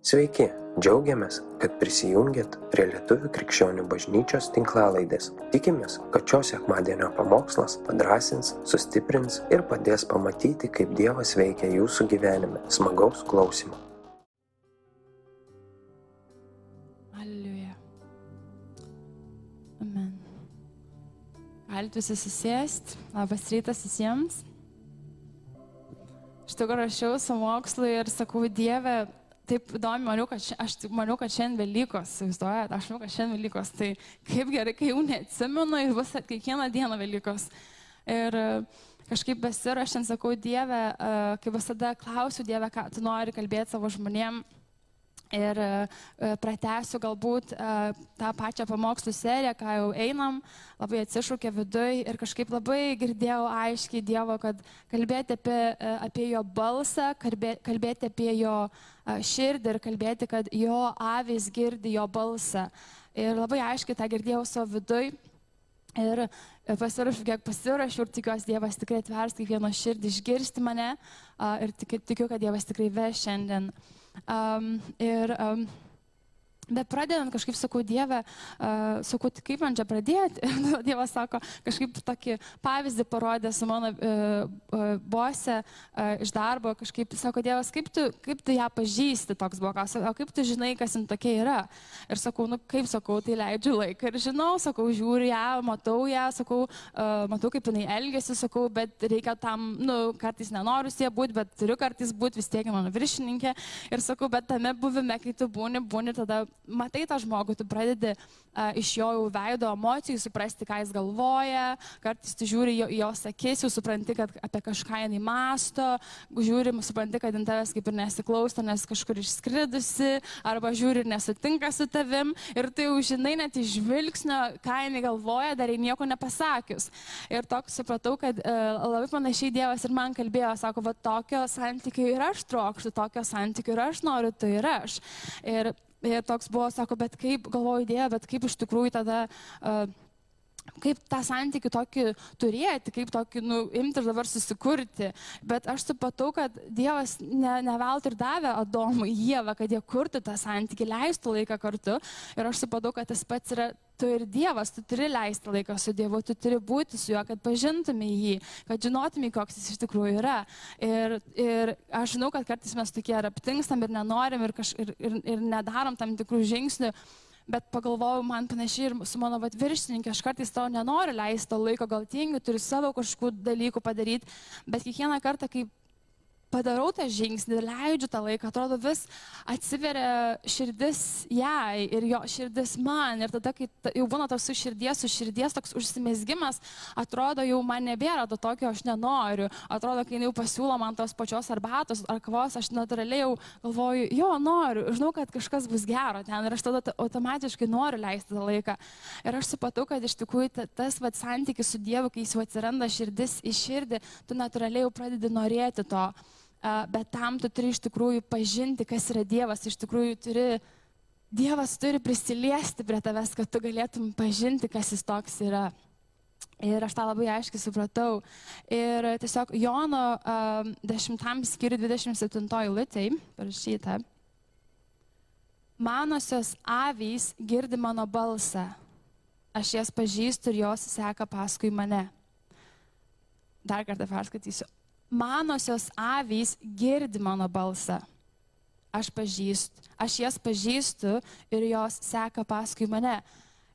Sveiki, džiaugiamės, kad prisijungiat prie Lietuvų krikščionių bažnyčios tinklalaidės. Tikimės, kad šios sekmadienio pamokslas padrasins, sustiprins ir padės pamatyti, kaip Dievas veikia jūsų gyvenime. Smagaus klausimų. Alliuja. Amen. Galite visi susėsti. Labas rytas visiems. Tikrųjų rašiau savo mokslui ir sakau, Dieve, taip įdomi, maniau, kad, ši, aš maniau, kad šiandien Velykos, įsivaizduojate, aš manau, kad šiandien Velykos, tai kaip gerai, kai jau neatsimenu ir bus kiekvieną dieną Velykos. Ir e, kažkaip besirašant, sakau, Dieve, e, kaip visada klausiu Dieve, ką tu nori kalbėti savo žmonėms Ir e, e, pratęsiu galbūt e, tą pačią pamokslų seriją, ką jau einam, labai atsišūkė viduje ir kažkaip labai girdėjau aiškiai Dievo, kad kalbėti apie, apie jo balsą, kalbėti apie jo širdį ir kalbėti, kad jo avys girdi jo balsą. Ir labai aiškiai tą girdėjau savo viduje. Ir pasirašiau, kiek pasirašiau ir tikiuosi, Dievas tikrai atvers kiekvieno širdį išgirsti mane ir tikiu, kad Dievas tikrai veš šiandien. Um, ir um, Bet pradedant kažkaip sakau, Dieve, uh, sakau, tai kaip man čia pradėti? Dievas sako, kažkaip tokį pavyzdį parodė su mano uh, bose uh, iš darbo, kažkaip sako, Dievas, kaip tu, kaip tu ją pažįsti, toks buvo, o kaip tu žinai, kas jin tokia yra? Ir sakau, nu kaip sakau, tai leidžiu laiką ir žinau, sakau, žiūriu ją, matau ją, sakau, uh, matau, kaip jinai elgesi, sakau, bet reikia tam, nu, kartais nenoriu sie būti, bet turiu kartais būti vis tiek mano viršininkė. Ir sakau, bet tame buvime, kai tu būni, būni tada matai tą žmogų, tu pradedi uh, iš jo veido emocijų suprasti, ką jis galvoja, kartais tu žiūri jo, jos akis, jau supranti, kad apie kažką jinai masto, žiūri, supranti, kad jin tavęs kaip ir nesiklauso, nes kažkur išskridusi, arba žiūri ir nesutinka su tavim, ir tai jau žinai net iš žvilgsnio, ką jinai galvoja, dar jai nieko nepasakius. Ir toks supratau, kad uh, labai panašiai Dievas ir man kalbėjo, sako, va tokio santykio ir aš trokštų, tokio santykio ir aš noriu, tai ir aš. Ir Ir toks buvo, sako, bet kaip, galvoju idėja, bet kaip iš tikrųjų tada... Uh, kaip tą santykių tokį turėti, kaip tokį, nu, imti ir dabar susikurti. Bet aš supratau, kad Dievas ne, ne veltui ir davė Adomui Jėvą, kad jie kurtų tą santykių, leistų laiką kartu. Ir aš supratau, kad tas pats yra tu ir Dievas, tu turi leisti laiką su Dievu, tu turi būti su juo, kad pažintumai jį, kad žinotumai, koks jis iš tikrųjų yra. Ir, ir aš žinau, kad kartais mes tokie ir aptingstam ir nenorim ir, kaž, ir, ir, ir nedarom tam tikrų žingsnių. Bet pagalvojau, man panašiai ir su mano viršininkė, aš kartais to nenoriu leisti to laiko, gal tingiu, turiu savo kažkokių dalykų padaryti, bet kiekvieną kartą, kai padarau tą žingsnį, leidžiu tą laiką, atrodo vis atsiveria širdis jai ir jo širdis man. Ir tada, kai jau būna toks su širdies, su širdies toks užsimesgimas, atrodo jau man nebėra to tokio, aš nenoriu. Atrodo, kai jau pasiūlo man tos pačios arbatos ar kavos, aš natūraliai jau galvoju, jo, noriu, žinau, kad kažkas bus gero ten ir aš tada automatiškai noriu leisti tą laiką. Ir aš supratau, kad iš tikrųjų tas vat, santykis su Dievu, kai jis jau atsiranda širdis į širdį, tu natūraliai jau pradedi norėti to bet tam tu turi iš tikrųjų pažinti, kas yra Dievas, iš tikrųjų turi, Dievas turi prisiliesti prie tavęs, kad tu galėtum pažinti, kas jis toks yra. Ir aš tą labai aiškiai supratau. Ir tiesiog Jono uh, 10 skirių 27 litai parašyta. Manosios avys girdi mano balsą. Aš jas pažįstu ir jos seka paskui mane. Dar kartą perskaitysiu manosios avys girdi mano balsą. Aš pažįstu, aš jas pažįstu ir jos seka paskui mane.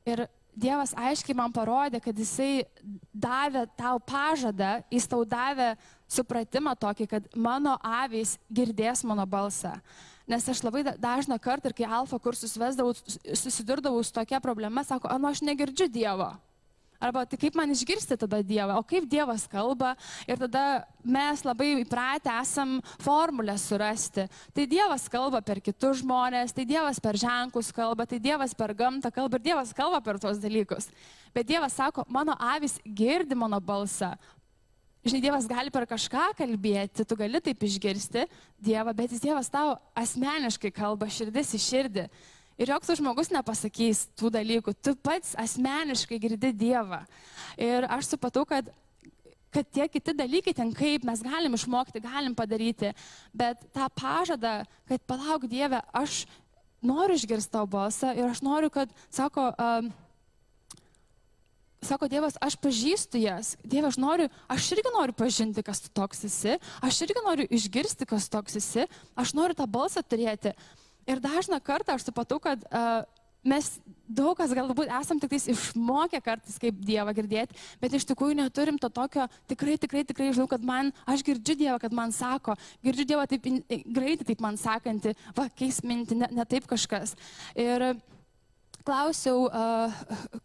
Ir Dievas aiškiai man parodė, kad Jisai davė tau pažadą, Jis tau davė supratimą tokį, kad mano avys girdės mano balsą. Nes aš labai dažną kartą, kai alfa kursus vesdavau, susidurdavau su tokia problema, sako, anu aš negirdžiu Dievo. Arba tai kaip man išgirsti tada Dievą, o kaip Dievas kalba ir tada mes labai įpratę esam formulę surasti. Tai Dievas kalba per kitus žmonės, tai Dievas per ženklus kalba, tai Dievas per gamtą kalba ir Dievas kalba per tos dalykus. Bet Dievas sako, mano avis girdi mano balsą. Žinai, Dievas gali per kažką kalbėti, tu gali taip išgirsti Dievą, bet jis Dievas tau asmeniškai kalba širdis į širdį. Ir joks žmogus nepasakys tų dalykų, tu pats asmeniškai girdi Dievą. Ir aš supratau, kad kad tie kiti dalykai ten kaip mes galim išmokti, galim padaryti, bet tą pažadą, kad palauk Dieve, aš noriu išgirsti tavo balsą ir aš noriu, kad, sako, uh, sako Dievas, aš pažįstu jas. Dieve, aš noriu, aš irgi noriu pažinti, kas tu toks esi. Aš irgi noriu išgirsti, kas toks esi. Aš noriu tą balsą turėti. Ir dažną kartą aš supratau, kad uh, mes daug kas galbūt esam tik išmokę kartais kaip Dievą girdėti, bet iš tikrųjų neturim to tokio, tikrai, tikrai, tikrai žinau, kad man, aš girdžiu Dievą, kad man sako, girdžiu Dievą taip greitai, taip man sakanti, va, keis minti, ne, ne taip kažkas. Ir klausiau, uh,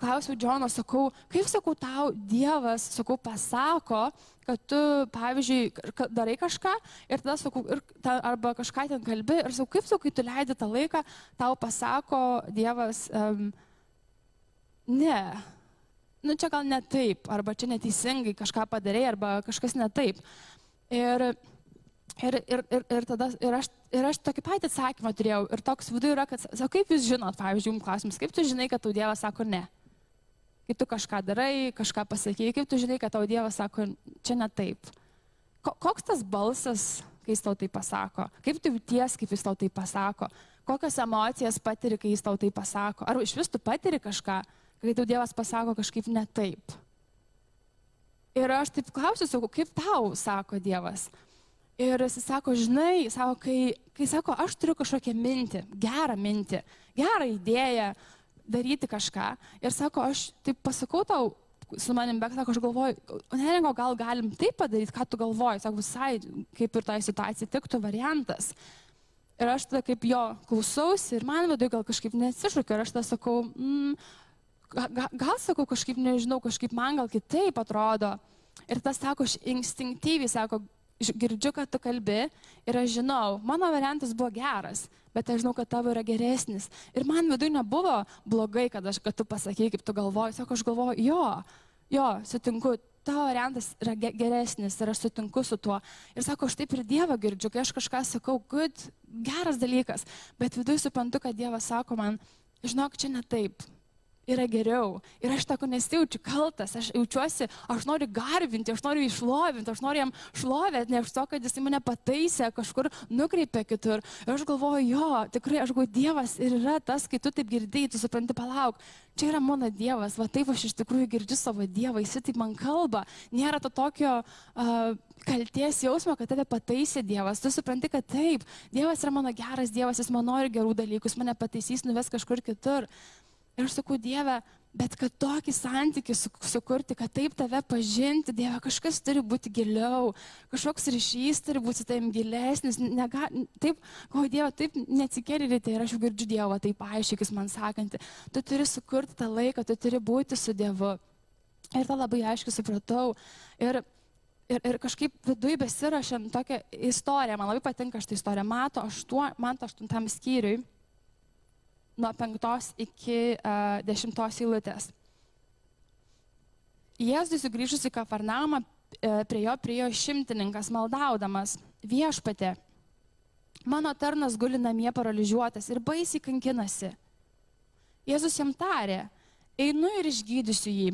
klausiau Džono, sakau, kaip sakau tau Dievas, sakau, pasako, kad tu, pavyzdžiui, darai kažką ir tada sakau, ir ta, arba kažką ten kalbi ir sakau, kaip sakau, kai tu leidi tą laiką, tau pasako Dievas, um, ne, nu čia gal ne taip, arba čia neteisingai kažką padarai, arba kažkas ne taip. Ir Ir, ir, ir, ir, tada, ir, aš, ir aš tokį patį atsakymą turėjau. Ir toks viduje yra, kad, o kaip jūs žinot, pavyzdžiui, jums klausimas, kaip tu žinai, kad tau Dievas sako ne? Kai tu kažką darai, kažką pasakai, kaip tu žinai, kad tau Dievas sako, čia ne taip. Koks tas balsas, kai jis tau tai pasako? Kaip tu ties, kaip jis tau tai pasako? Kokias emocijas patiri, kai jis tau tai pasako? Ar iš vis tu patiri kažką, kai tau Dievas pasako kažkaip ne taip? Ir aš taip klausiu, sakau, kaip tau sako Dievas? Ir jis sako, žinai, sako, kai, kai sako, aš turiu kažkokią mintį, gerą mintį, gerą idėją, daryti kažką. Ir sako, aš taip pasakau tau, su manim bek, sako, aš galvoju, neringo, gal galim taip padaryti, ką tu galvoji, sako, visai kaip ir tai situacija tiktų variantas. Ir aš tada kaip jo klausausi ir man viduje gal kažkaip nesišūkiu ir aš tada sakau, mm, gal, gal sakau kažkaip nežinau, kažkaip man gal kitaip atrodo. Ir tas sako, aš instinktyviai sako, girdžiu, kad tu kalbi ir aš žinau, mano variantas buvo geras, bet aš žinau, kad tavo yra geresnis. Ir man viduje nebuvo blogai, kad, aš, kad tu pasakai, kaip tu galvoji. Sako, aš galvoju, jo, jo, sutinku, tavo variantas yra geresnis ir aš sutinku su tuo. Ir sako, aš taip ir Dievą girdžiu, kai aš kažką sakau, good, geras dalykas, bet viduje suprantu, kad Dievas sako man, žinok, čia ne taip yra geriau. Ir aš tako nesijaučiu kaltas, aš jaučiuosi, aš noriu garbinti, aš noriu išlovinti, aš noriu jam šlovę, ne už to, kad jis mane pataisė, kažkur nukreipė kitur. Ir aš galvoju, jo, tikrai, aš galvoju, Dievas ir yra tas, kai tu taip girdėjai, tu supranti, palauk, čia yra mano Dievas, va taip aš iš tikrųjų girdžiu savo Dievą, jis taip man kalba, nėra to tokio... Uh, kalties jausmo, kad tave pataisė Dievas. Tu supranti, kad taip, Dievas yra mano geras Dievas, jis man nori gerų dalykų, jis mane pataisys, nuves kažkur kitur. Ir aš sakau, Dieve, bet kad tokį santykių sukurti, kad taip tave pažinti, Dieve, kažkas turi būti giliau, kažkoks ryšys turi būti su tavim gilesnis. Nega, taip, ko Dieve, taip neatsikėlė ryte ir aš jau girdžiu Dievą, taip aiškiai, man sakanti. Tu turi sukurti tą laiką, tu turi būti su Dievu. Ir tą labai aiškiai supratau. Ir Ir, ir kažkaip viduje besirašant tokią istoriją, man labai patinka šitą istoriją, mato aštuo, man aštuntam skyriui, nuo penktos iki uh, dešimtos eilutės. Jėzus sugrįžus į Kafarnamą, prie jo priejo šimtininkas maldaudamas viešpatė. Mano tarnas guli namie paralyžiuotas ir baisiai kankinasi. Jėzus jam tarė, einu ir išgydysiu jį.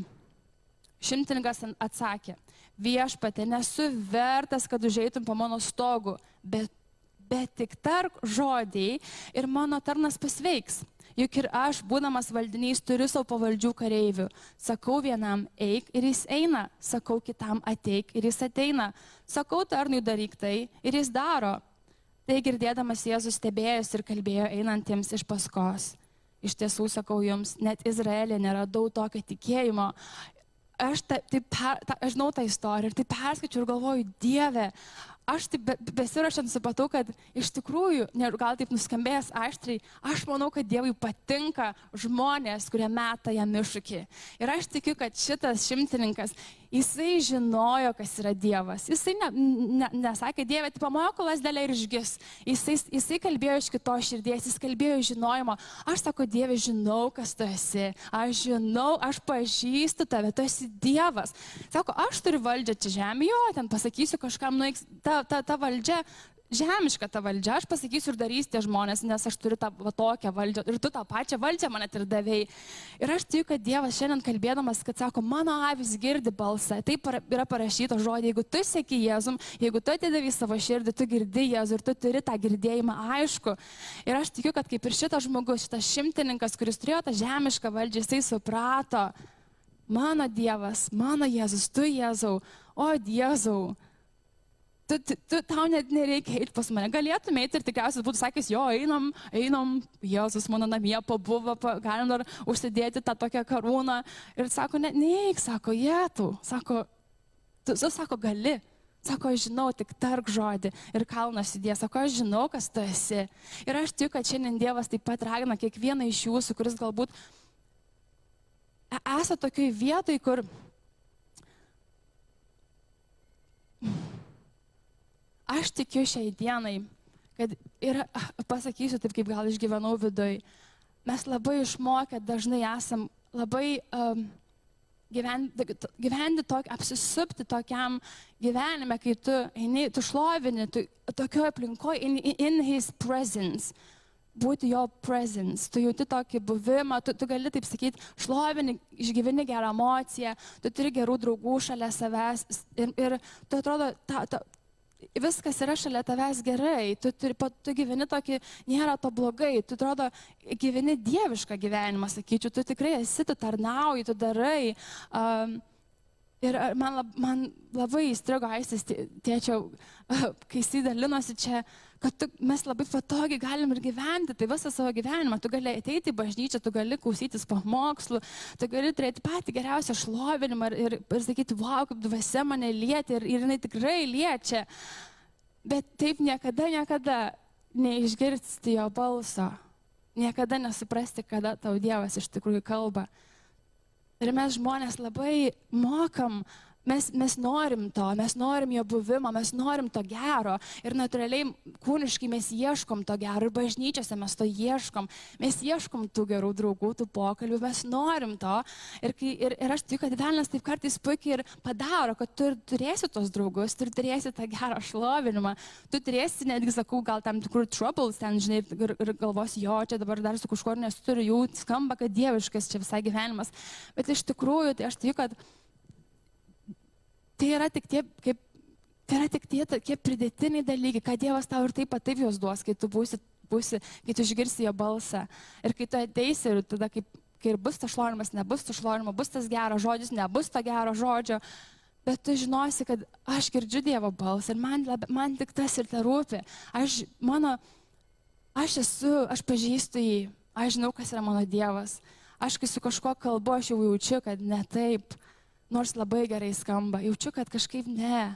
Šimtininkas atsakė, viešpatė, nesu vertas, kad užeitum po mano stogu, bet, bet tik tark žodį ir mano tarnas pasveiks. Juk ir aš, būdamas valdinys, turiu savo pavaldžių kareivių. Sakau vienam eik ir jis eina, sakau kitam ateik ir jis ateina, sakau tarnui daryk tai ir jis daro. Tai girdėdamas Jėzus stebėjosi ir kalbėjo einantiems iš paskos. Iš tiesų sakau jums, net Izraelė neradau tokio tikėjimo. Aš, ta, tai per, ta, aš žinau tą istoriją ir tai perskaičiu ir galvoju, Dieve, aš taip be, besirašant supratau, kad iš tikrųjų, gal taip nuskambėjęs aštriai, aš manau, kad Dievui patinka žmonės, kurie meta jam iššūkį. Ir aš tikiu, kad šitas šimtininkas, jisai žinojo, kas yra Dievas. Jisai ne, ne, nesakė, Dieve, tai pamoko lasdelę ir išgis. Jisai, jisai kalbėjo iš kitos širdies, jis kalbėjo žinojimo. Aš sako, Dieve, žinau, kas tu esi. Aš žinau, aš pažįstu tave, tu esi Dievas. Sako, aš turiu valdžią čia žemėje, ten pasakysiu kažkam, nuiks, ta ta, ta, ta valdžia žemiška ta valdžia, aš pasakysiu ir darys tie žmonės, nes aš turiu tą va, tokią valdžią ir tu tą pačią valdžią man ir davėjai. Ir aš tikiu, kad Dievas šiandien kalbėdamas, kad sako, mano avis girdi balsą, taip yra parašyta žodė, jeigu tu sėki Jėzum, jeigu tu atidavai savo širdį, tu girdi Jėzų ir tu turi tą girdėjimą aišku. Ir aš tikiu, kad kaip ir šitas žmogus, šitas šimtininkas, kuris turėjo tą žemišką valdžią, jisai suprato, mano Dievas, mano Jėzus, tu Jėzau, o Jėzau tu, tu, tau net nereikia eiti pas mane. Galėtum eiti ir tikriausiai būtų sakęs, jo, einam, einam, Jėzus mano namie pabuvo, pa, galim dar užsidėti tą tokią karūną. Ir sako, ne, neik, sako, jėtų, sako, tu, tu sako, gali. Sako, aš žinau, tik tark žodį ir kalnas įdės. Sako, aš žinau, kas tu esi. Ir aš tikiu, kad šiandien Dievas taip pat ragina kiekvieną iš jūsų, kuris galbūt e, esate tokiai vietoj, kur Aš tikiu šiai dienai, kad ir pasakysiu taip, kaip gal išgyvenau viduje. Mes labai išmokę dažnai esam labai um, gyventi, gyventi tok, apsisupti tokiam gyvenime, kai tu eini, tu šlovini, tu tokioje aplinkoje, in, in his presence būti jo presence, tu jauti tokį buvimą, tu, tu gali taip sakyti, šlovini, išgyveni gerą emociją, tu turi gerų draugų šalia savęs ir, ir tu atrodo, ta, ta, viskas yra šalia tavęs gerai, tu, turi, tu gyveni tokį, nėra to blogai, tu atrodo, gyveni dievišką gyvenimą, sakyčiau, tu tikrai esi, tu tarnauji, tu darai. Um, Ir man, lab, man labai įstrigo aistis tėčio, kai jis dalinosi čia, kad tu, mes labai patogiai galim ir gyventi, tai visą savo gyvenimą, tu gali ateiti į bažnyčią, tu gali klausytis pamokslų, tu gali turėti patį geriausią šlovinimą ir, ir, ir sakyti, wow, kaip dvasia mane liečia ir, ir jinai tikrai liečia. Bet taip niekada, niekada neišgirsti jo balso, niekada nesuprasti, kada tau Dievas iš tikrųjų kalba. Ir mes žmonės labai mokam Mes, mes norim to, mes norim jo buvimo, mes norim to gero. Ir natūraliai kūniškai mes ieškom to gero. Ir bažnyčiose mes to ieškom. Mes ieškom tų gerų draugų, tų pokalbių, mes norim to. Ir, kai, ir, ir aš tikiu, kad Velnas taip kartais puikiai ir padaro, kad tu turėsi tos draugus, tu turėsi tą gerą šlovinimą. Tu turėsi, netgi sakau, gal tam tikrų troubles ten, žinai, ir, ir galvos, jo, čia dabar dar su kažkuo nes turiu, jų skamba, kad dieviškas čia visai gyvenimas. Bet iš tikrųjų, tai aš tikiu, kad tai yra tik tie, kaip, tai yra tik tie tokie pridėtiniai dalykai, kad Dievas tau ir taip pat taip juos duos, kai tu būsi, būsi, kai tu išgirsi jo balsą. Ir kai tu ateisi ir tada, kaip, kai ir bus tas šlonimas, nebus tas šlonimas, bus tas geras žodis, nebus to gero žodžio. Bet tu žinosi, kad aš girdžiu Dievo balsą ir man, man tik tas ir tai rūpi. Aš, mano, aš esu, aš pažįstu jį, aš žinau, kas yra mano Dievas. Aš kai su kažkuo kalbu, aš jau jaučiu, kad ne taip nors labai gerai skamba, jaučiu, kad kažkaip ne.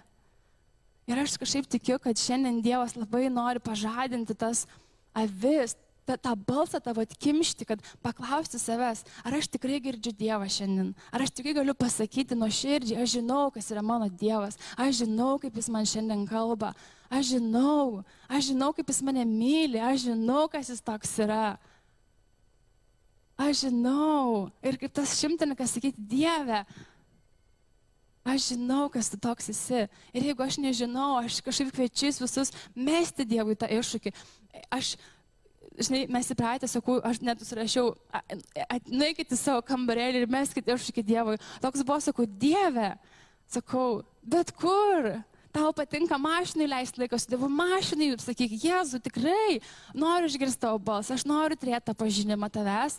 Ir aš kažkaip tikiu, kad šiandien Dievas labai nori pažadinti tas avis, tą, tą balsą tavo atkimšti, kad paklausti savęs, ar aš tikrai girdžiu Dievą šiandien, ar aš tikrai galiu pasakyti nuo širdžiai, aš žinau, kas yra mano Dievas, aš žinau, kaip Jis man šiandien kalba, aš žinau, aš žinau, kaip Jis mane myli, aš žinau, kas Jis toks yra. Aš žinau. Ir kaip tas šimtininkas sakyti, Dieve, Aš žinau, kas tu toks esi. Ir jeigu aš nežinau, aš kažkaip kviečiu visus mesti Dievui tą iššūkį. Aš, žinai, mes įpratę, sakau, aš net surašiau, nueikite į savo kambarėlį ir meskite iššūkį Dievui. Toks buvo, sakau, Dieve, sakau, bet kur? Tau patinka mašinai leisti laiką su Dievu mašinai, sakyk, Jėzu, tikrai noriu išgirsti tavo balsą, aš noriu turėti tą pažinimą tavęs,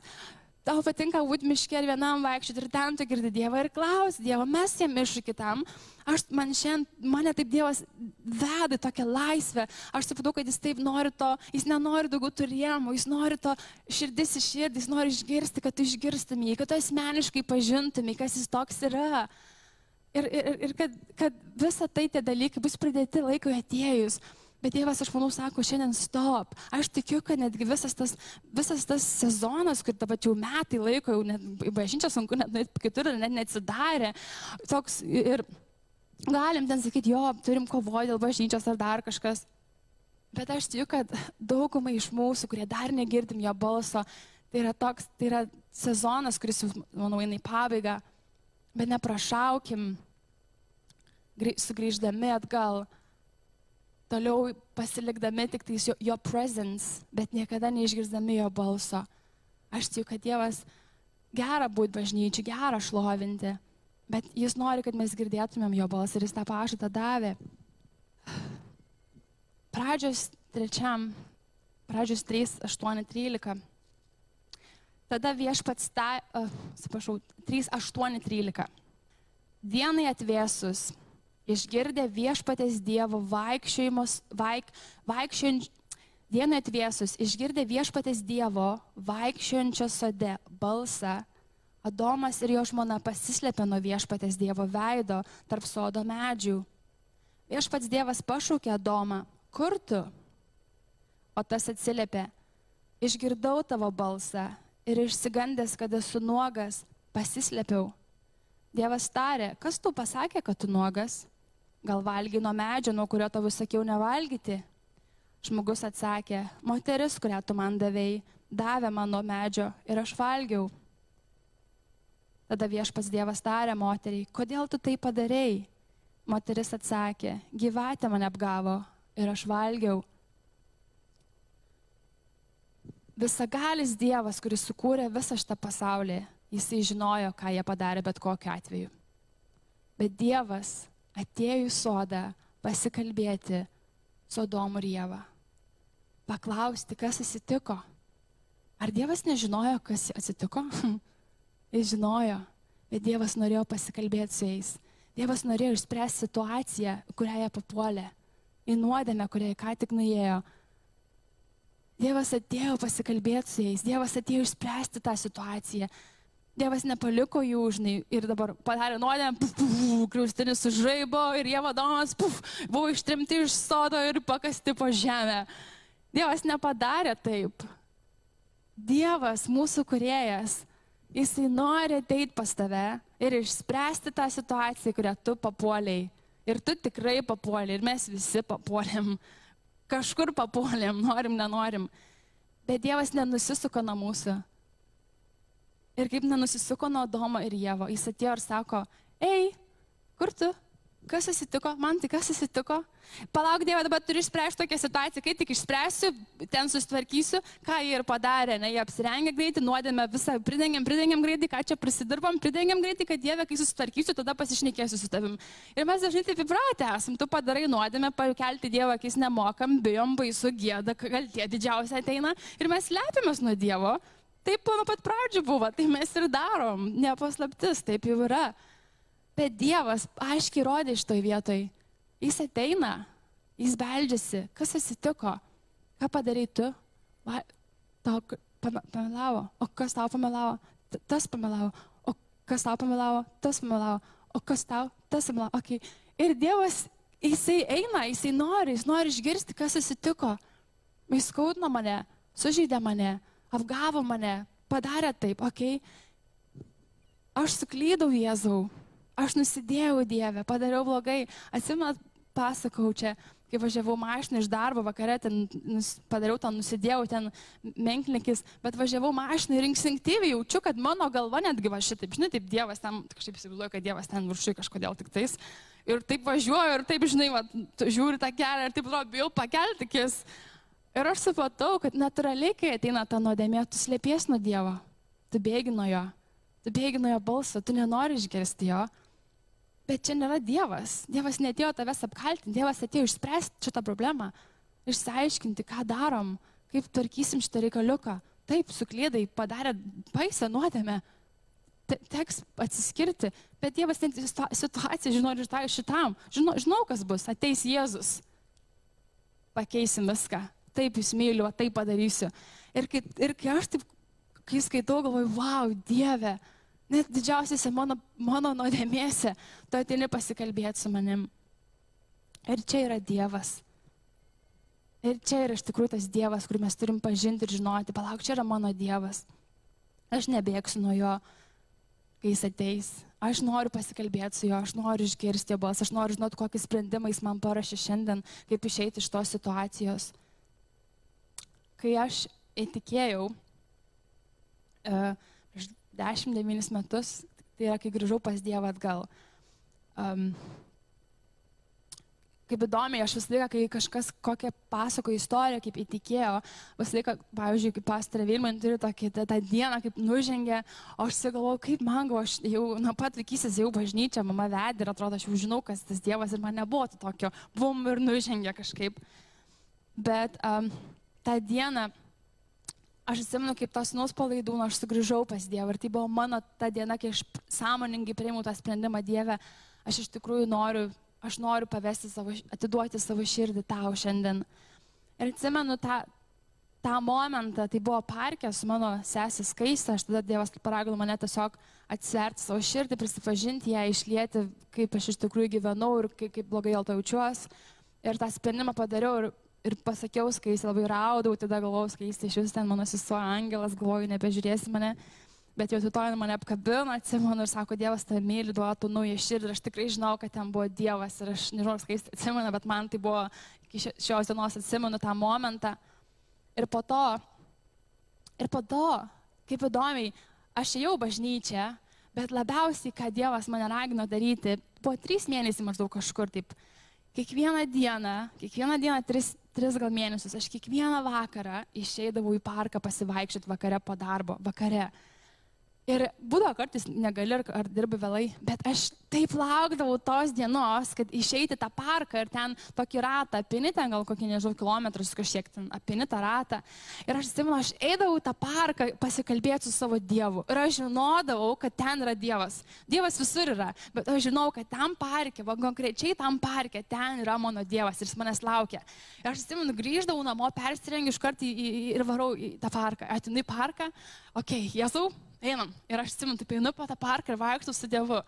tau patinka būti miške ir vienam vaikščioti ir ten tu girdi Dievą ir klausi Dievą, mes jam iššūkį tam. Aš man šiandien, mane taip Dievas veda tokią laisvę. Aš supratau, kad jis taip nori to, jis nenori daugiau turėjimų, jis nori to širdis iš širdį, jis nori išgirsti, kad tu išgirstumį, kad tu asmeniškai pažintumį, kas jis toks yra. Ir, ir, ir kad, kad visa tai tie dalykai bus pridėti laikui atėjus. Bet Dievas, aš manau, sako, šiandien stop. Aš tikiu, kad netgi visas tas, visas tas sezonas, kur dabar jau metai laiko, jau net į bažnyčią sunku, net, net kitur net neatsidarė. Toks ir galim ten sakyti, jo, turim kovoti dėl bažnyčios ar dar kažkas. Bet aš tikiu, kad daugumai iš mūsų, kurie dar negirdim jo balso, tai yra toks, tai yra sezonas, kuris, manau, eina į pabaigą. Bet neprašaukim, sugrįždami atgal toliau pasilikdami tik tais jo, jo presence, bet niekada neišgirdami jo balso. Aš tikiu, kad Dievas gera būti bažnyčiai, gera šlovinti, bet jis nori, kad mes girdėtumėm jo balsą ir jis tą pažadą davė. Pradžios trečiam, pradžios 3, 8, 13. Tada viešpats, ta, uh, atsiprašau, 3, 8, 13. Dienai atvėsus, išgirdę viešpatės Dievo vaikščiojimus, vaik, vaikščiojant, dienai atvėsus, išgirdę viešpatės Dievo vaikščiojančio sode balsą, Adomas ir jo žmona pasislėpė nuo viešpatės Dievo veido tarp sodo medžių. Viešpats Dievas pašaukė Adomą, kur tu? O tas atsiliepė, išgirdau tavo balsą ir išsigandęs, kad esu nuogas, pasislėpiau. Dievas tarė, kas tu pasakė, kad tu nuogas? Gal valgy nuo medžio, nuo kurio tau sakiau nevalgyti? Žmogus atsakė, moteris, kurią tu man davėjai, davė man nuo medžio ir aš valgiau. Tada viešpas Dievas tarė moteriai, kodėl tu tai padarėjai? Moteris atsakė, gyvatė mane apgavo ir aš valgiau. Visagalis Dievas, kuris sukūrė visą šitą pasaulį, jisai žinojo, ką jie padarė bet kokiu atveju. Bet Dievas atėjo į sodą pasikalbėti su Adomu ir Jėva. Paklausti, kas atsitiko. Ar Dievas nežinojo, kas atsitiko? Jis žinojo, bet Dievas norėjo pasikalbėti su jais. Dievas norėjo išspręsti situaciją, kurią jie papuolė. Į nuodėmę, kurią jie ką tik nuėjo. Dievas atėjo pasikalbėti su jais. Dievas atėjo išspręsti tą situaciją. Dievas nepaliko jų užnai ir dabar padarė nuodėmę, kriaustinis sužaibo ir jie vadomas puf, buvo ištrimti iš sodo ir pakasti po žemę. Dievas nepadarė taip. Dievas, mūsų kuriejas, Jisai nori ateiti pas tave ir išspręsti tą situaciją, kurią tu papuoliai. Ir tu tikrai papuoliai, ir mes visi papuolėm. Kažkur papuolėm, norim, nenorim. Bet Dievas nenusisuko nuo mūsų. Ir kaip nenusisuko nuo Domo ir Jėvo, jis atėjo ir sako, ei, kur tu? Kas atsitiko? Man tai kas atsitiko? Palauk, Dieve, dabar turiu išspręsti tokią situaciją, kai tik išspręsiu, ten susitvarkysiu, ką jie ir padarė, ne, jie apsirengė greitai, nuodėmė visą, pridengiam, pridengiam greitai, ką čia prisidirbam, pridengiam greitai, kad Dieve, kai susitvarkysiu, tada pasišnekėsiu su tavim. Ir mes dažnai taip įpratę esam, tu padarai nuodėmę, pakelti Dievą, kai jis nemokam, bijom, baisu, gėda, kaltė didžiausia ateina ir mes lepiamės nuo Dievo. Taip nuo pat pradžių buvo, tai mes ir darom, nepaslaptis, taip jau yra. Bet Dievas aiškiai rodė iš toj vietoj. Jis ateina, jis beldžiasi. Kas atsitiko? Ką padarai tu? Va, tau pamelavo. O kas tau pamelavo? Tas pamelavo. O kas tau pamelavo? Tas pamelavo. O kas tau? Tas pamelavo. Okay. Ir Dievas, jisai eina, jisai nori, jis nori išgirsti, kas atsitiko. Jis skaudino mane, sužeidė mane, apgavo mane, padarė taip, okei. Okay. Aš suklydau Jėzau, aš nusidėjau Dievę, padariau blogai. Atsimenat, pasakau čia, kai važiavau mašiną iš darbo vakare, ten padariau tą nusidėjau, ten menklikis, bet važiavau mašiną ir instinktyviai jaučiu, kad mano galva netgi va šitaip, žinai, taip Dievas ten, kažkaip įsivaizduoju, kad Dievas ten viršui kažkodėl tik tais. Ir taip važiuoju ir taip, žinai, va, žiūri tą kelią ir taip, atrodo, bijau pakelti akis. Ir aš supratau, kad natūraliai, kai ateina ta nuodėmė, tu slėpies nuo Dievo, tu bėgi nuo jo, tu bėgi nuo jo balso, tu nenori išgirsti jo. Bet čia nėra Dievas. Dievas netėjo tavęs apkaltinti, Dievas atėjo išspręsti šitą problemą, išsiaiškinti, ką darom, kaip tvarkysim šitą reikaliuką. Taip, suklydai, padarė baisę nuodėmę, Te, teks atsiskirti, bet Dievas ten situaciją žino ir šitam. Žinau, žinau, kas bus, ateis Jėzus. Pakeisim viską. Taip, jūs myliu, taip padarysiu. Ir kai, ir kai aš taip, kai skaitau, galvoju, wow, Dieve, net didžiausiose mano, mano nuodėmėse, tu atini pasikalbėti su manim. Ir čia yra Dievas. Ir čia yra iš tikrųjų tas Dievas, kurį mes turim pažinti ir žinoti, palauk, čia yra mano Dievas. Aš nebėgsiu nuo jo, kai jis ateis. Aš noriu pasikalbėti su juo, aš noriu išgirsti jo balsą, aš noriu žinoti, kokį sprendimą jis man parašė šiandien, kaip išeiti iš tos situacijos. Kai aš įtikėjau, uh, 10-9 metus, tai yra kai grįžau pas Dievą atgal. Um, kaip įdomiai, aš visą laiką, kai kažkas kokią pasako istoriją, kaip įtikėjo, visą laiką, pavyzdžiui, kaip pastarė Vilman turi tokį tą, tą dieną, kaip nužengė, o aš sigalvoju, kaip man, aš jau nuo pat vaikystės jau bažnyčia, mama vedė ir atrodo, aš jau žinau, kas tas Dievas ir man nebuvo tokio, bum ir nužengė kažkaip. Bet um, tą dieną aš atsimenu, kaip tos nus palaidūno, aš sugrįžau pas Dievą ir tai buvo mano ta diena, kai aš sąmoningai priėmiau tą sprendimą Dievę, aš iš tikrųjų noriu aš noriu pavesti savo, atiduoti savo širdį tau šiandien. Ir atsimenu tą, tą momentą, tai buvo parke su mano sesė skaista, aš tada Dievas paragino mane tiesiog atsiverti savo širdį, prisipažinti ją, išlieti, kaip aš iš tikrųjų gyvenau ir kaip, kaip blogai dėl to jaučiuosi. Ir tą sprendimą padariau ir, ir pasakiau skaistį, labai raudau, tada galvojau skaistį, iš vis ten mano sesuo angelas, galvoju, nebežiūrėsi mane bet jau rytoj mane apkabino, atsimenu ir sako, Dievas tave myli, duotų naują širdį ir aš tikrai žinau, kad ten buvo Dievas ir aš nežinau, kai jis atsimenu, bet man tai buvo iki šios dienos atsimenu tą momentą. Ir po to, ir po to, kaip įdomiai, aš ėjau bažnyčią, bet labiausiai, ką Dievas mane ragino daryti, buvo trys mėnesiai maždaug kažkur taip. Kiekvieną dieną, kiekvieną dieną tris, tris gal mėnesius, aš kiekvieną vakarą išeidavau į parką pasivaikščioti vakare po darbo, vakare. Ir būdavo kartais negali ar, ar dirbi vėlai, bet aš taip laukdavau tos dienos, kad išeiti tą parką ir ten tokį ratą apini, ten gal kokį, nežinau, kilometrus kažkiek ten apini tą ratą. Ir aš atsimenu, aš eidavau tą parką pasikalbėti su savo Dievu. Ir aš žinodavau, kad ten yra Dievas. Dievas visur yra, bet aš žinau, kad tam parke, va konkrečiai tam parke, ten yra mano Dievas ir jis manęs laukia. Ir aš atsimenu, grįždavau namo, persirengiu iš karto ir varau į tą parką. Atinu į parką, okei, okay, Jėzau einam. Ir aš atsimenu, taip einu po tą parką ir vaikštų su Dievu.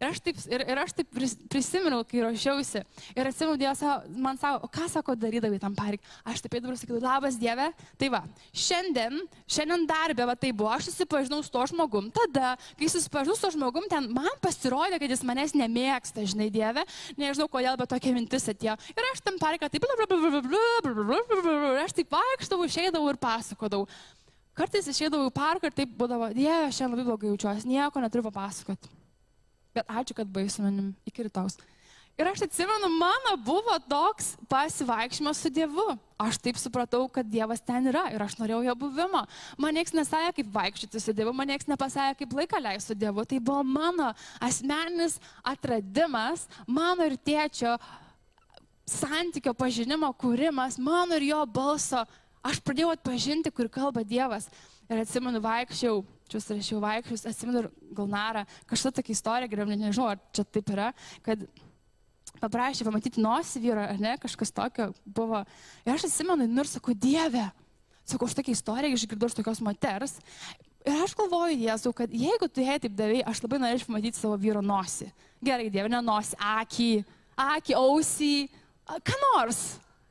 Ir aš taip, ir, ir aš taip prisiminiau, kai ruošiausi. Ir atsimenu, Dievas man sako, o ką sako darydavai tam pareik. Aš taip eidavau ir sakydavau, labas Dieve. Tai va, šiandien, šiandien darbė, va tai buvo, aš susipažinau su to žmogum. Tada, kai susipažinau su to žmogum, ten man pasirodė, kad jis manęs nemėgsta, žinai, Dieve. Nežinau kodėl, bet tokia mintis atėjo. Ir aš tam pareiką taip, aš taip vaikštavau, išeidavau ir pasakodavau. Kartais išėdavau į parką ir taip būdavo, Dieve, šiandien labai blogai jaučiuosi, nieko neturiu papasakoti. Bet ačiū, kad buvai su manim iki rytaus. Ir aš atsimenu, mano buvo toks pasivaikščiojimas su Dievu. Aš taip supratau, kad Dievas ten yra ir aš norėjau jo buvimo. Man niekas nesąja, kaip vaikščioti su Dievu, man niekas nepasąja, kaip laiką leisti su Dievu. Tai buvo mano asmeninis atradimas, mano ir tėčio santykio pažinimo kūrimas, mano ir jo balso aš pradėjau atpažinti, kur kalba Dievas. Ir atsimenu, vaikščiau, čia rašiau vaikščius, atsimenu Galnarą, kažkokia tokia istorija, geriau nežinau, ar čia taip yra, kad paprašė pamatyti nosį vyro, ar ne, kažkas tokio buvo. Ir aš atsimenu, nu ir sakau, Dieve, sakau, aš tokia istorija išgirdau iš tokios moters. Ir aš galvoju, Jėzau, kad jeigu tu jai taip davai, aš labai norėčiau pamatyti savo vyro nosį. Gerai, Dieve, ne nosį, akį, akį, ausį, ką nors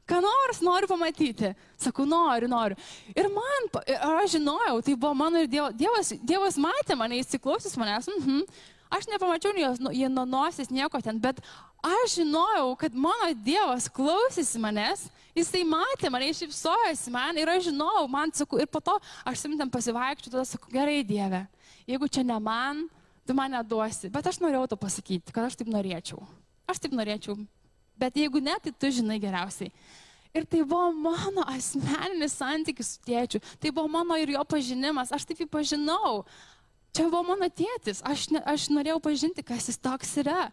ką nors noriu pamatyti. Sakau, noriu, noriu. Ir man, ir aš žinojau, tai buvo mano ir dievo, Dievas, Dievas matė mane, įsiklausys manęs. Mhm. Aš nepamačiau jos, jie nuo nosis nieko ten, bet aš žinojau, kad mano Dievas klausėsi manęs, jisai matė mane, išipsojasi man ir aš žinojau, man sakau, ir po to aš simtam pasivaikščiu, tada sakau, gerai Dieve, jeigu čia ne man, tu man neduosi. Bet aš norėjau to pasakyti, kad aš taip norėčiau. Aš taip norėčiau, Bet jeigu ne, tai tu žinai geriausiai. Ir tai buvo mano asmeninis santykis su tėčiu. Tai buvo mano ir jo pažinimas. Aš taip jį pažinau. Čia buvo mano tėtis. Aš, ne, aš norėjau pažinti, kas jis toks yra.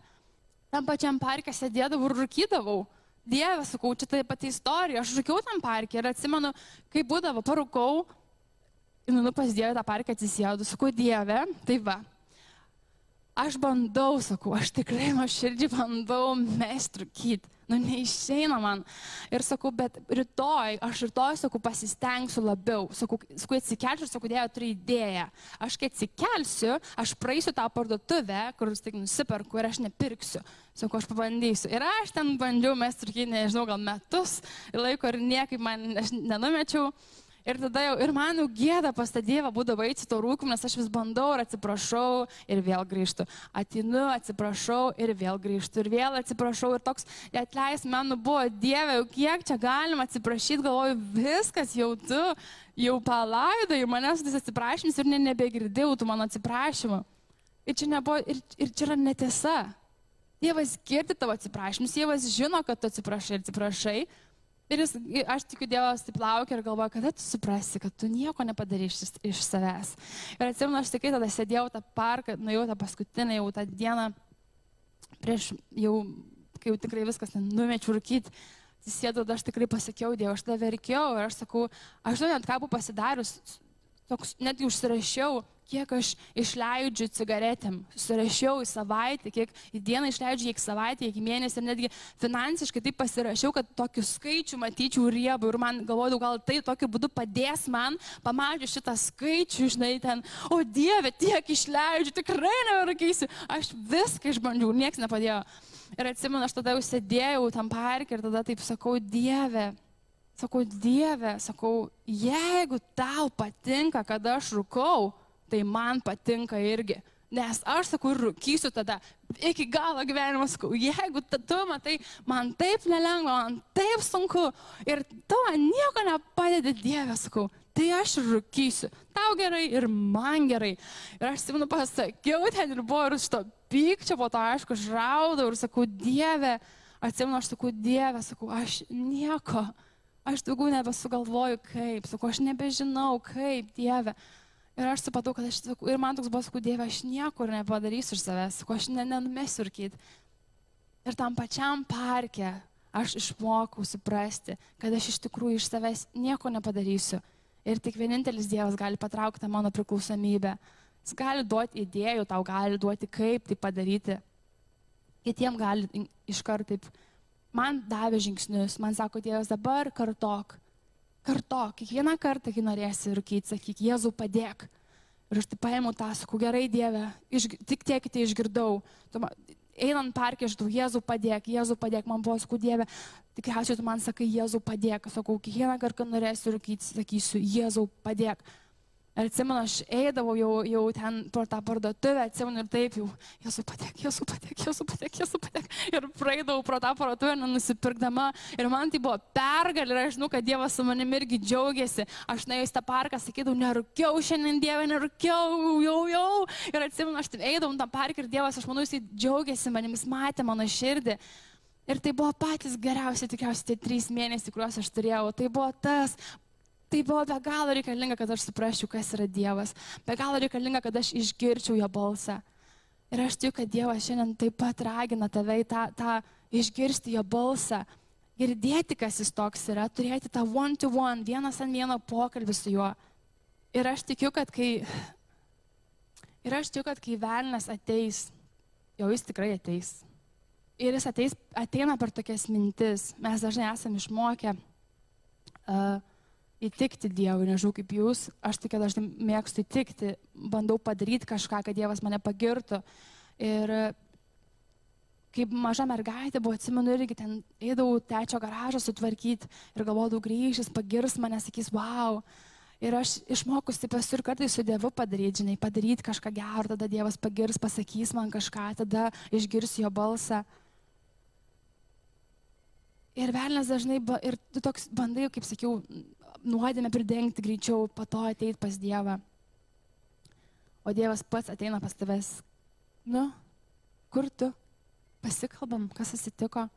Tam pačiam parke sėdėdavau ir rūkydavau. Dieve, sakau, čia tai pati istorija. Aš rūkiau tam parke ir atsimenu, kai būdavo, parūkau, nu, pas Dievą tą parką atsisėdu, sakau, Dieve, tai va, aš bandau, sakau, aš tikrai nuoširdžiai bandau mesti rūkyti. Nu, neišeina man. Ir sakau, bet rytoj, aš rytoj, sakau, pasistengsiu labiau. Sakau, sakau atsikelsiu sakau, dėjo, turiu idėją. Aš kai atsikelsiu, aš praeisiu tą parduotuvę, kur tik nusiperku ir aš nepirksiu. Sakau, aš pabandysiu. Ir aš ten bandžiau mesti rūkyti, nežinau, gal metus laiko ir niekaip man, aš nenumečiau. Ir tada jau, ir man jau gėda pas tą Dievą būdavo eiti to rūkum, nes aš vis bandau ir atsiprašau ir vėl grįžtu. Atinu, atsiprašau ir vėl grįžtu. Ir vėl atsiprašau. Ir toks, atleis, man nu buvo Dieve, jau kiek čia galima atsiprašyti, galvoju, viskas jau tu, jau palaidai, manęs tas atsiprašymas ir ne, nebegirdėjau tų mano atsiprašymų. Ir čia, nebuvo, ir, ir čia yra netiesa. Dievas girdi tavo atsiprašymus, Dievas žino, kad tu atsiprašai ir atsiprašai. Ir jis, aš tikiu, Dievas taip laukia ir galvoja, kada tu suprasi, kad tu nieko nepadarysi iš, iš savęs. Ir atsimenu, aš tikrai tada sėdėjau tą parką, nuėjau tą paskutinę jau tą dieną, prieš jau, kai jau tikrai viskas numečiau rūkyti, sėdau, aš tikrai pasakiau Dievui, aš tada verkiau ir aš sakau, aš žinau, net ką buvau pasidarius, toks, netgi užsirašiau, kiek aš išleidžiu cigaretėm. Surašiau į savaitę, kiek į dieną išleidžiu, kiek savaitę, kiek mėnesį ir netgi finansiškai taip pasirašiau, kad tokiu skaičiu matyčiau riebų ir man galvodavau, gal tai tokiu būdu padės man, pamačius šitą skaičių, žinai, ten, o Dieve, tiek išleidžiu, tikrai nevarkysiu. Aš viską išbandžiau, niekas nepadėjo. Ir atsimenu, aš tada jau sėdėjau tam parke ir tada taip sakau, Dieve, sakau, Dieve, sakau, jeigu tau patinka, kad aš rūkau, tai man patinka irgi. Nes aš sakau, rūkysiu tada iki galo gyvenimo, sakau, jeigu tu matai, man taip nelengva, man taip sunku ir tu man nieko nepadedi Dievė, sakau, tai aš rūkysiu. Tau gerai ir man gerai. Ir aš simenu pasakiau ten ir buvo ir iš to pykčio, po to aišku, žraudau ir sakau, Dieve, atsimenu, aš sakau, Dieve, sakau, aš nieko, aš daugiau nebesugalvoju kaip, sakau, aš nebežinau kaip, Dieve. Ir aš supratau, kad aš, ir man toks buvo, sakau, Dieve, aš niekur nepadarysiu iš savęs, sakau, aš ne, nenumesiu kit. Ir tam pačiam parke aš išmokau suprasti, kad aš iš tikrųjų iš savęs nieko nepadarysiu. Ir tik vienintelis Dievas gali patraukti mano priklausomybę. Jis gali duoti idėjų, tau gali duoti, kaip tai padaryti. Kitiem gali iškart taip. Man davė žingsnius, man sako Dievas, dabar kartok kartok, kiekvieną kartą, kai norėsi rūkyti, sakyk, Jėzau padėk. Ir aš tai paėmiau tą, sakau, gerai Dieve, iš, tik tiek tai išgirdau. Tu, einant parke, aš du, Jėzau padėk, Jėzau padėk, man buvo, sakau, Dieve, tikriausiai tu man sakai, Jėzau padėk, sakau, kiekvieną kartą, kai norėsiu rūkyti, sakysiu, Jėzau padėk. Ir atsimenu, aš eidavau jau, jau ten per tą parduotuvę, atsimenu ir taip jau, Jėzu patek, Jėzu patek, Jėzu patek, Jėzu patek. Ir praeidavau pro tą parduotuvę, nusipirkdama. Ir man tai buvo pergalė ir aš žinau, kad Dievas su manimi irgi džiaugiasi. Aš nuėjus tą parką, sakydavau, nerūkiau šiandien Dievą, nerūkiau, jau, jau. Ir atsimenu, aš eidavau tą parką ir Dievas, aš manau, jisai džiaugiasi manimis, matė mano širdį. Ir tai buvo patys geriausi, tikriausiai, tie trys mėnesiai, kuriuos aš turėjau. Tai buvo tas Tai buvo be galo reikalinga, kad aš suprasčiau, kas yra Dievas. Be galo reikalinga, kad aš išgirčiau jo balsą. Ir aš tikiu, kad Dievas šiandien taip pat ragina tave į tą, tą išgirsti jo balsą. Girdėti, kas jis toks yra, turėti tą one-to-one, -one, vienas ant vieno pokalbį su juo. Ir aš tikiu, kad kai, ir aš tikiu, kad kai velnas ateis, jau jis tikrai ateis. Ir jis ateis, ateina per tokias mintis. Mes dažnai esame išmokę uh, įtikti Dievui, nežinau kaip jūs, aš tik, kad aš mėgstu įtikti, bandau padaryti kažką, kad Dievas mane pagirtų. Ir kaip maža mergaitė buvo, atsimenu, irgi ten eidavau tečio garažą sutvarkyti ir galvodavau, grįžęs, pagirs mane, sakys, wow. Ir aš išmokus taip esu ir kartais su Dievu padaryti, žinai, padaryti kažką gero, tada Dievas pagirs, pasakys man kažką, tada išgirs jo balsą. Ir velnas dažnai, ir tu toks bandai, kaip sakiau, nuodėmę pridengti greičiau, po to ateit pas Dievą. O Dievas pats ateina pas tavęs. Nu, kur tu? Pasikalbam, kas atsitiko.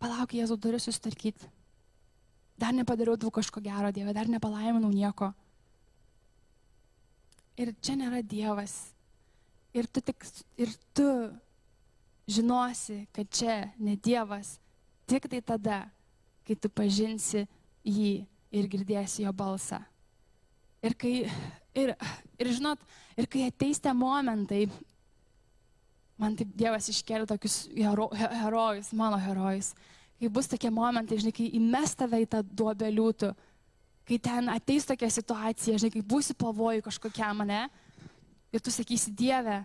Palauk, Jėzau, turiu sustarkyti. Dar nepadariau daug kažko gero, Dieve, dar nepalaiminau nieko. Ir čia nėra Dievas. Ir tu tik, ir tu žinosi, kad čia ne Dievas tik tai tada, kai tu pažinsi jį ir girdėsi jo balsą. Ir kai, ir, ir žinot, ir kai ateis tie momentai, man taip Dievas iškėlė tokius hero, herojus, mano herojus, kai bus tokie momentai, žinai, kai įmes tave į tą duobeliūtų, kai ten ateis tokia situacija, žinai, kai būsi pavojų kažkokiam mane, ir tu sakysi, Dieve,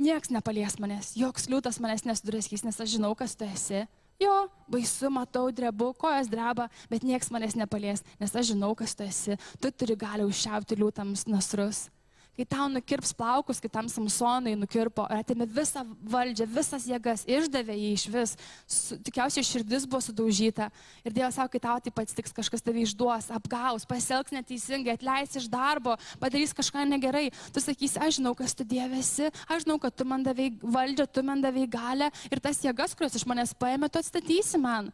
nieks nepalies manęs, joks liūtas manęs nesudreskys, nes aš žinau, kas tu esi Jo, baisu, matau, drebu, kojas dreba, bet nieks manęs nepalies, nes aš žinau, kas tu esi. Tu turi gali užšiauti liūtams nasrus. Kai tau nukirps plaukus, kai tam Samsonai nukirpo, atėmė visą valdžią, visas jėgas, išdavė jį iš vis, su, tikriausiai širdis buvo sudaužyta. Ir Dievas sako, kai tau taip atsitiks, kažkas tave išduos, apgaus, pasielgs neteisingai, atleis iš darbo, padarys kažką negerai. Tu sakysi, aš žinau, kas tu Dievesi, aš žinau, kad tu man davai valdžią, tu man davai galę ir tas jėgas, kurias iš manęs paėmė, tu atstatysi man.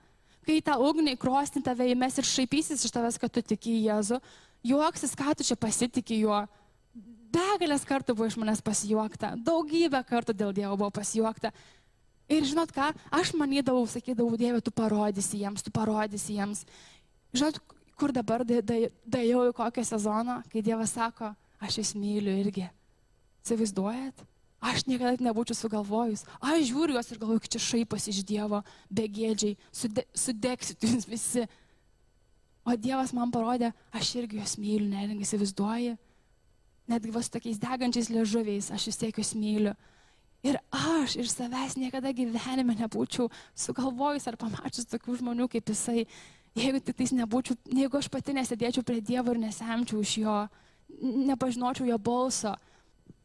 Kai tą ugnį krosni tave įmes ir šaipysis iš tavęs, kad tu tiki į Jėzų, juoksis, ką tu čia pasitikė juo begalės kartų buvo iš manęs pasijuokta, daugybę kartų dėl Dievo buvo pasijuokta. Ir žinot ką, aš manydavau, sakydavau, Dieve, tu parodysi jiems, tu parodysi jiems. Žinot, kur dabar dėjau į kokią sezoną, kai Dievas sako, aš jūs myliu irgi. Įsivaizduojat? Aš niekada nebūčiau sugalvojus. Aš žiūriu juos ir galvoju, čia šaipas iš Dievo, begėdžiai, sude, sudegsit jūs visi. O Dievas man parodė, aš irgi juos myliu, neringai įsivaizduoju netgi vos tokiais degančiais liežuviais, aš vis tiek jūs myliu. Ir aš iš savęs niekada gyvenime nebūčiau sugalvojus ar pamačius tokių žmonių kaip jisai, jeigu tik tais nebūčiau, jeigu aš pati nesėdėčiau prie Dievo ir nesemčiau iš jo, nepažinočiau jo balso.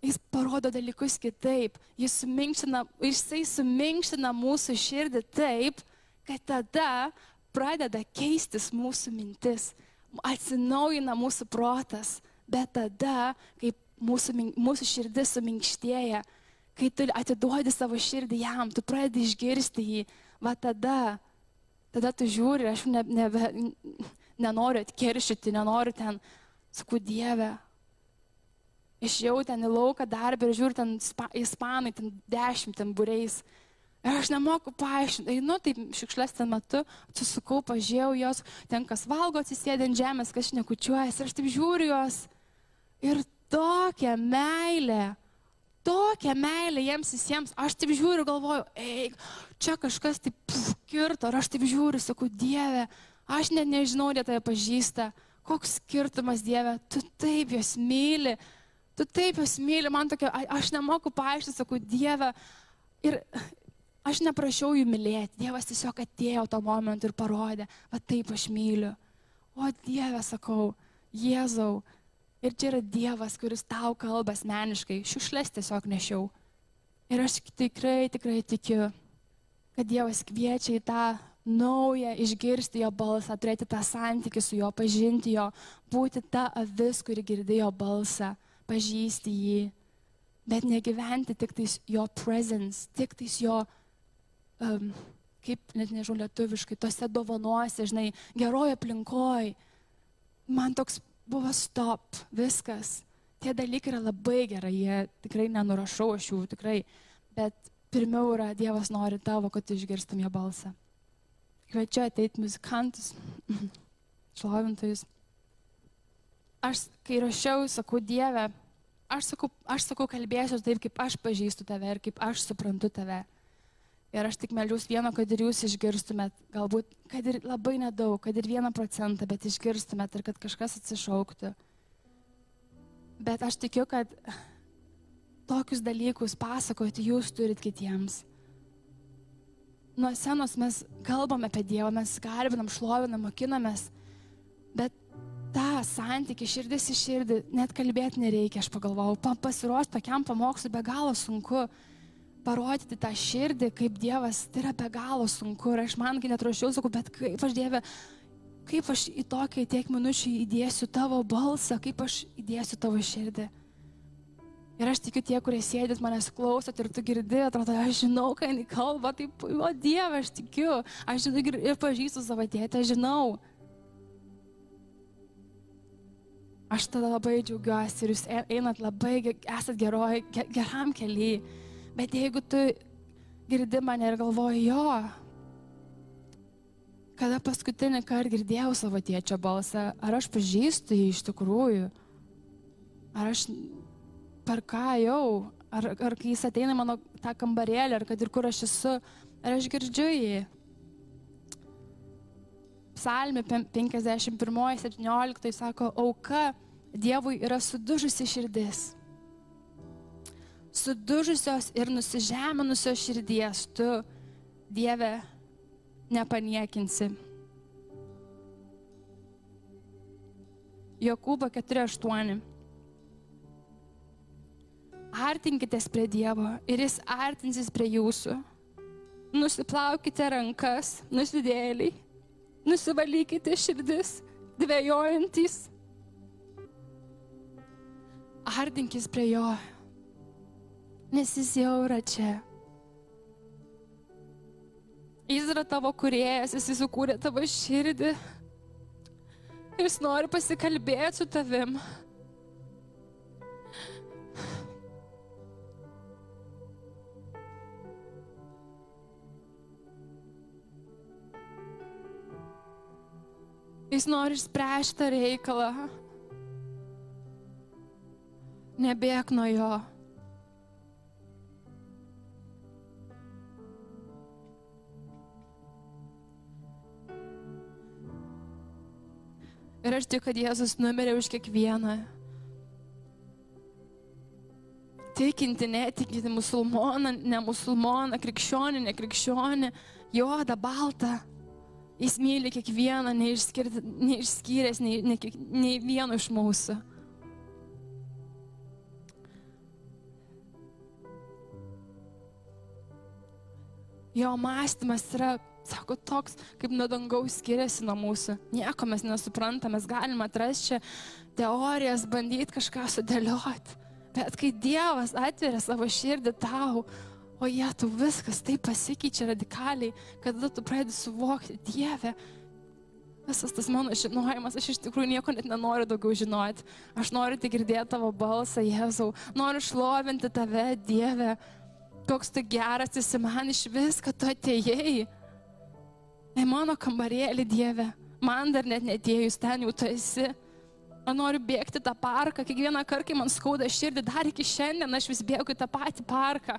Jis parodo dalykus kitaip, jis suminkština, jisai suminkština mūsų širdį taip, kad tada pradeda keistis mūsų mintis, atsinaujina mūsų protas Bet tada, kai mūsų, mūsų širdis suminkštėja, kai tu atiduodi savo širdį jam, tu pradedi išgirsti jį, va tada, tada tu žiūri, aš ne, nebe, nenoriu atkeršyti, nenoriu ten, sakau, Dieve. Išėjau ten į lauką darbą ir žiūriu ten spa, ispanai, ten dešimt ten būreis. Ir aš nemoku paaiškinti, einu taip šiukšlės ten metu, susukau, pažiūrėjau jos, ten kas valgo, atsisėdė ant žemės, kas šnekučiuojas ir aš taip žiūriu jos. Ir tokia meilė, tokia meilė jiems visiems. Aš taip žiūriu ir galvoju, ei, čia kažkas taip puf, kirto, ar aš taip žiūriu, sakau, Dieve, aš net nežinau, jie tave pažįsta. Koks skirtumas, Dieve, tu taip juos myli, tu taip juos myli, man tokia, aš nemoku paaiškinti, sakau, Dieve. Ir aš neprašiau jų mylėti, Dievas tiesiog atėjo to momentu ir parodė, va taip aš myliu. O Dieve, sakau, Jėzau, Ir čia yra Dievas, kuris tau kalba asmeniškai. Šiušlės tiesiog nešiau. Ir aš tikrai, tikrai tikiu, kad Dievas kviečia į tą naują, išgirsti jo balsą, turėti tą santykį su juo, pažinti jo, būti ta avis, kuri girdėjo balsą, pažįsti jį, bet negyventi tik tais jo presence, tik tais jo, um, kaip net nežinau lietuviškai, tose dovanose, žinai, geroje aplinkoje. Man toks buvo stop, viskas. Tie dalykai yra labai gerai, jie tikrai nenurašau aš jų, tikrai. Bet pirmiau yra Dievas nori tavo, kad tu išgirstum jo balsą. Kviečiu ateiti muzikantus, šlovintojus. Aš, kai rašiau, sakau Dieve, aš sakau, aš sakau kalbėsiu taip, kaip aš pažįstu tave ir kaip aš suprantu tave. Ir aš tik melžiaus vieno, kad ir jūs išgirstumėt, galbūt, kad ir labai nedaug, kad ir vieną procentą, bet išgirstumėt ir kad kažkas atsišauktų. Bet aš tikiu, kad tokius dalykus pasakoti jūs turit kitiems. Nuo senos mes kalbame apie Dievą, mes garbinam, šlovinam, mokinamės, bet tą santykį širdis į širdį net kalbėti nereikia, aš pagalvojau, pasiruošti tokiam pamokslui be galo sunku parodyti tą širdį, kaip Dievas, tai yra be galo sunku. Ir aš man, kai netrošiau, sakau, bet kaip aš Dieve, kaip aš į tokį tiek minučių įdėsiu tavo balsą, kaip aš įdėsiu tavo širdį. Ir aš tikiu tie, kurie sėdit manęs klausot ir tu girdi, atrodo, aš žinau, ką jinai kalba, taip, o Dieve, aš tikiu, aš žinau ir pažįstu savo tėtę, žinau. Aš tada labai džiaugiuosi ir jūs e-, einat labai, esat geroj, geram keliui. Bet jeigu tu girdi mane ir galvoji, jo, kada paskutinį kartą girdėjau savo tėčio balsą, ar aš pažįstu jį iš tikrųjų, ar aš per ką jau, ar, ar kai jis ateina mano tą kambarėlį, ar kad ir kur aš esu, ar aš girdžiu jį. Psalmė 51.17 sako, auka Dievui yra sudužusi širdis sudužusios ir nusižeminusios širdies tu, Dieve, nepaniekinsi. Jokūbo 4.8. artinkitės prie Dievo ir Jis artinsis prie jūsų. Nusiplaukite rankas, nusidėliai, nusivalykite širdis, dvėjojantys. Artinkis prie Jo, nes Jis jau yra čia. Jis yra tavo kuriejas, Jis įsukūrė tavo širdį. Jis nori pasikalbėti su tavim. Jis nori išspręsti tą reikalą. Nebėg nuo jo. Ir aš tikiu, kad Jėzus numirė už kiekvieną. Tikinti, netikinti, musulmoną, ne musulmoną, krikščionį, ne krikščionį, juodą, baltą. Jis myli kiekvieną, neišskyręs nei, nei, nei vieno iš mūsų. Jo mąstymas yra, sako, toks, kaip nuo dangaus skiriasi nuo mūsų. Nieko mes nesuprantam, mes galime atrasti čia teorijas, bandyti kažką sudėlioti. Bet kai Dievas atveria savo širdį tau, o jie, tu viskas taip pasikeičia radikaliai, kada tu pradedi suvokti Dievę. Visas tas mano žinojimas, aš iš tikrųjų nieko net nenoriu daugiau žinoti. Aš noriu tik girdėti tavo balsą, Jėzau. Noriu šlovinti tave, Dieve. Koks tu geras esi man iš vis, kad tu atėjai. Į mano kambarėlį, Dieve. Man dar net netėjus ten jau tu esi. Aš noriu bėgti tą parką, kiekvieną kartą, kai man skauda širdį, dar iki šiandien aš vis bėgu į tą patį parką.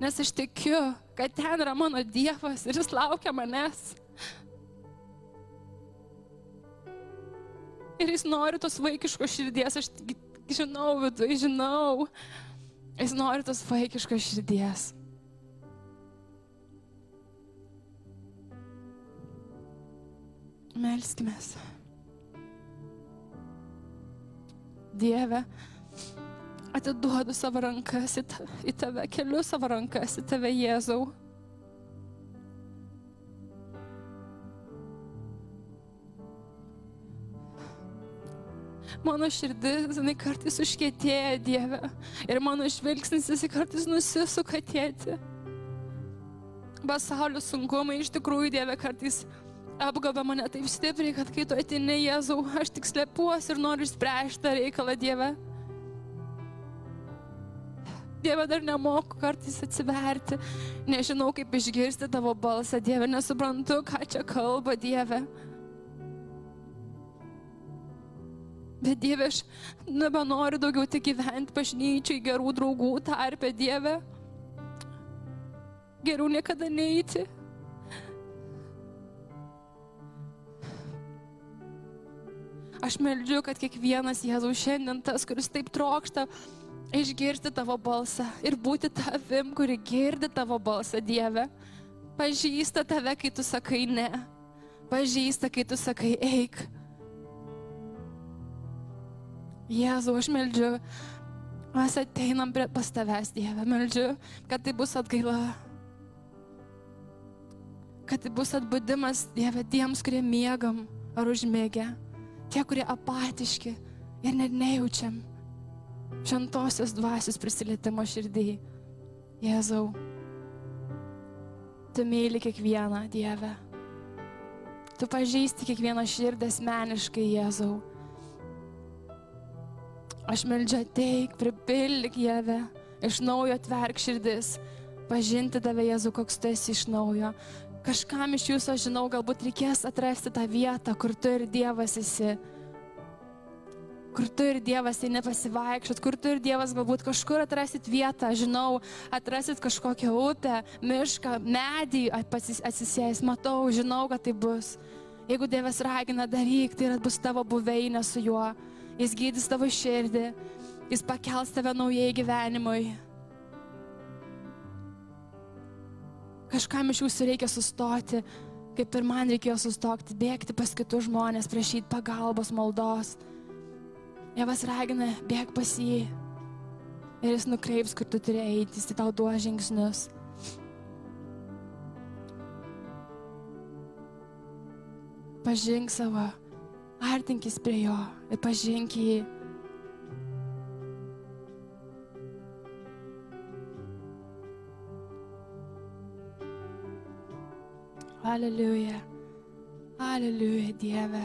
Nes aš tikiu, kad ten yra mano Dievas ir jis laukia manęs. Ir jis nori tos vaikiškos širdies, aš žinau viduje, žinau. Jis nori tos vaikiškos širdies. Melskime. Dieve, atiduodu savo rankas į, ta, į tave, keliu savo rankas į tave, Jėzau. Mano širdis, jinai kartais užkėtėja Dieve. Ir mano žvilgsnis, jis kartais nusisuka tėti. Pasaulio sunkumai iš tikrųjų Dieve kartais apgaba mane taip stipriai, kad kai tu atini Jėzau, aš tik slepuosi ir noriu išspręsti tą reikalą Dieve. Dieve, dar nemoku kartais atsiverti, nežinau kaip išgirsti tavo balsą, Dieve, nesuprantu, ką čia kalba Dieve. Bet Dieve, aš nebenoriu daugiau tik gyventi bažnyčiai gerų draugų tarpę, Dieve. Geriau niekada neiti. Aš meldžiu, kad kiekvienas Jėzau šiandien tas, kuris taip trokšta išgirsti tavo balsą ir būti tavim, kuri girdi tavo balsą, Dieve. Pažįsta tave, kai tu sakai ne. Pažįsta, kai tu sakai eik. Jėzau, aš meldžiu, mes ateinam prie pas tavęs, Dieve. Meldžiu, kad tai bus atgaila. Kad tai bus atbudimas, Dieve, tiems, kurie miegam ar užmėgę. Tie, kurie apatiški ir net nejaučiam šventosios dvasios prisilietimo širdį. Jėzau, tu myli kiekvieną Dievę. Tu pažįsti kiekvieną širdį asmeniškai, Jėzau. Aš meldžiu ateik, pripildyk Dievę, iš naujo atverk širdis, pažinti tave, Jėzau, koks tu esi iš naujo. Kažkam iš jūsų, aš žinau, galbūt reikės atrasti tą vietą, kur tu ir Dievas esi kur tu ir Dievas eini pasivaikščiot, kur tu ir Dievas galbūt kažkur atrasit vietą, žinau, atrasit kažkokią upę, mišką, medį atsisėjęs, matau, žinau, kad tai bus. Jeigu Dievas ragina daryk, tai bus tavo buveinė su juo. Jis gydys tavo širdį, jis pakels tave naujai gyvenimui. Kažkam iš jūsų reikia sustoti, kaip ir man reikėjo sustokti, bėgti pas kitus žmonės, prašyti pagalbos, maldos. Dievas ragina, bėg pas jį. ir jis nukreips, kur tu turi eiti, jis tau duos žingsnius. Pažink savo, artinkis prie jo ir pažink jį. Halleluja. Halleluja, Dieve.